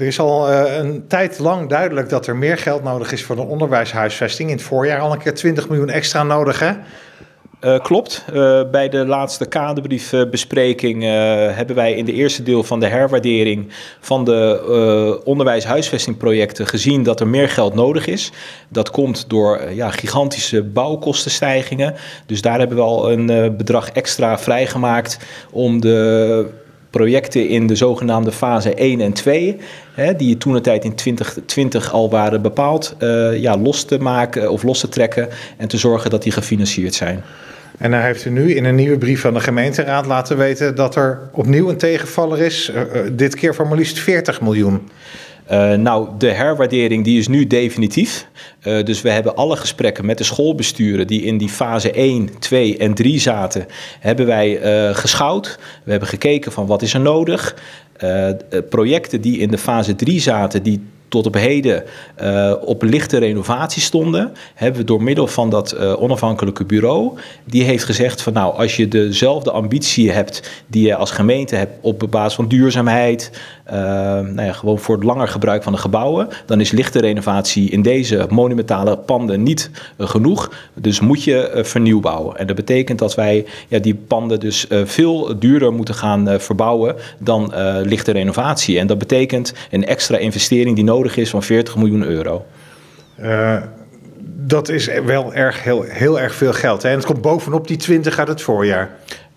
Er is al uh, een tijd lang duidelijk dat er meer geld nodig is voor de onderwijshuisvesting. In het voorjaar al een keer 20 miljoen extra nodig, hè? Uh, klopt. Uh, bij de laatste kaderbriefbespreking hebben wij in de eerste deel van de herwaardering van de onderwijs-huisvestingprojecten gezien dat er meer geld nodig is. Dat komt door ja, gigantische bouwkostenstijgingen. Dus daar hebben we al een bedrag extra vrijgemaakt om de projecten in de zogenaamde fase 1 en 2, hè, die toen een tijd in 2020 al waren bepaald, uh, ja, los te maken of los te trekken en te zorgen dat die gefinancierd zijn. En dan heeft u nu in een nieuwe brief van de gemeenteraad laten weten dat er opnieuw een tegenvaller is, uh, dit keer voor maar liefst 40 miljoen. Uh, nou, de herwaardering die is nu definitief. Uh, dus we hebben alle gesprekken met de schoolbesturen die in die fase 1, 2 en 3 zaten, hebben wij uh, geschouwd. We hebben gekeken van wat is er nodig. projecten die in de fase 3 zaten, die tot op heden uh, op lichte renovatie stonden, hebben we door middel van dat uh, onafhankelijke bureau, die heeft gezegd van nou, als je dezelfde ambitie hebt die je als gemeente hebt op basis van duurzaamheid, uh, nou ja, gewoon voor het langer gebruik van de gebouwen, dan is lichte renovatie in deze monumentale panden niet genoeg. Dus moet je vernieuw bouwen. En dat betekent dat wij ja, die panden dus veel duurder moeten gaan verbouwen dan lichte renovatie. En dat betekent een extra investering die nodig nodig is van 40 miljoen euro. Uh, dat is wel erg, heel, heel erg veel geld. Hè? En het komt bovenop die 20 uit het voorjaar.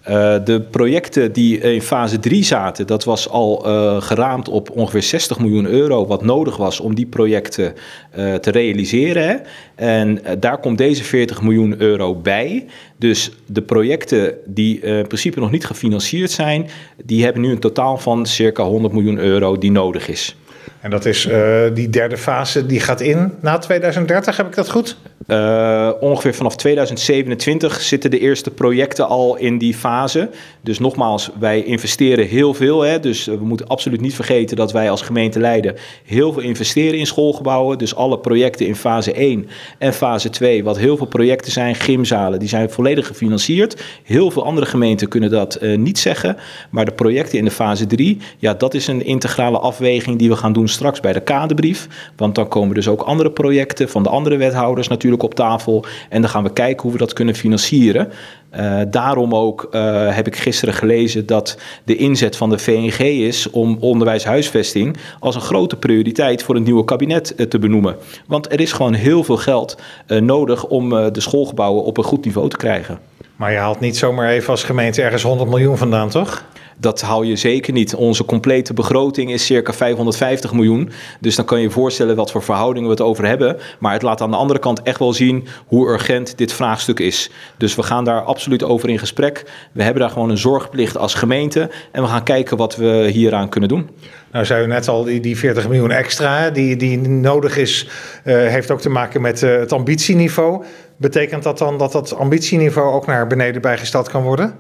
Uh, de projecten die in fase 3 zaten, dat was al uh, geraamd op ongeveer 60 miljoen euro, wat nodig was om die projecten uh, te realiseren. Hè? En daar komt deze 40 miljoen euro bij. Dus de projecten die in principe nog niet gefinancierd zijn, die hebben nu een totaal van circa 100 miljoen euro die nodig is. En dat is uh, die derde fase, die gaat in na 2030, heb ik dat goed? Uh, ongeveer vanaf 2027 zitten de eerste projecten al in die fase. Dus nogmaals, wij investeren heel veel. Hè? Dus we moeten absoluut niet vergeten dat wij als gemeente Leiden heel veel investeren in schoolgebouwen. Dus alle projecten in fase 1 en fase 2, wat heel veel projecten zijn, gymzalen, die zijn volledig gefinancierd. Heel veel andere gemeenten kunnen dat uh, niet zeggen. Maar de projecten in de fase 3, ja, dat is een integrale afweging die we gaan doen straks bij de kaderbrief. Want dan komen dus ook andere projecten van de andere wethouders natuurlijk op tafel. En dan gaan we kijken hoe we dat kunnen financieren. Uh, daarom ook uh, heb ik gisteren gelezen dat de inzet van de VNG is om onderwijshuisvesting als een grote prioriteit voor het nieuwe kabinet uh, te benoemen. Want er is gewoon heel veel geld nodig om de schoolgebouwen op een goed niveau te krijgen. Maar je haalt niet zomaar even als gemeente ergens 100 miljoen vandaan, toch? Dat hou je zeker niet. Onze complete begroting is circa 550 miljoen. Dus dan kan je je voorstellen wat voor verhoudingen we het over hebben. Maar het laat aan de andere kant echt wel zien hoe urgent dit vraagstuk is. Dus we gaan daar absoluut over in gesprek. We hebben daar gewoon een zorgplicht als gemeente. En we gaan kijken wat we hieraan kunnen doen. Nou, zei u net al, die, die 40 miljoen extra die, die nodig is, uh, heeft ook te maken met uh, het ambitieniveau. Betekent dat dan dat dat ambitieniveau ook naar beneden bijgesteld kan worden?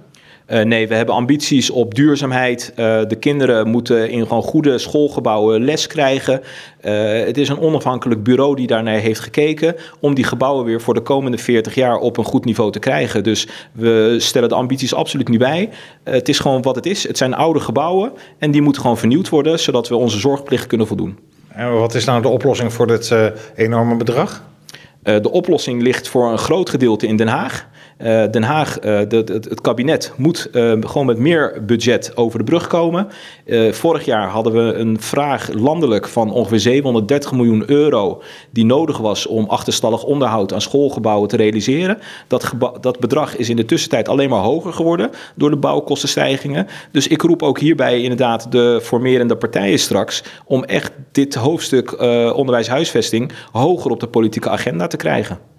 Uh, nee, we hebben ambities op duurzaamheid. Uh, de kinderen moeten in gewoon goede schoolgebouwen les krijgen. Uh, het is een onafhankelijk bureau die daarnaar heeft gekeken om die gebouwen weer voor de komende 40 jaar op een goed niveau te krijgen. Dus we stellen de ambities absoluut niet bij. het is gewoon wat het is. Het zijn oude gebouwen en die moeten gewoon vernieuwd worden, zodat we onze zorgplicht kunnen voldoen. En wat is nou de oplossing voor dit enorme bedrag? De oplossing ligt voor een groot gedeelte in Den Haag. Uh, Den Haag, de, het kabinet moet uh, gewoon met meer budget over de brug komen. vorig jaar hadden we een vraag landelijk van ongeveer 730 miljoen euro die nodig was om achterstallig onderhoud aan schoolgebouwen te realiseren. Dat, dat bedrag is in de tussentijd alleen maar hoger geworden door de bouwkostenstijgingen. Dus ik roep ook hierbij inderdaad de formerende partijen straks om echt dit hoofdstuk onderwijs-huisvesting hoger op de politieke agenda te krijgen.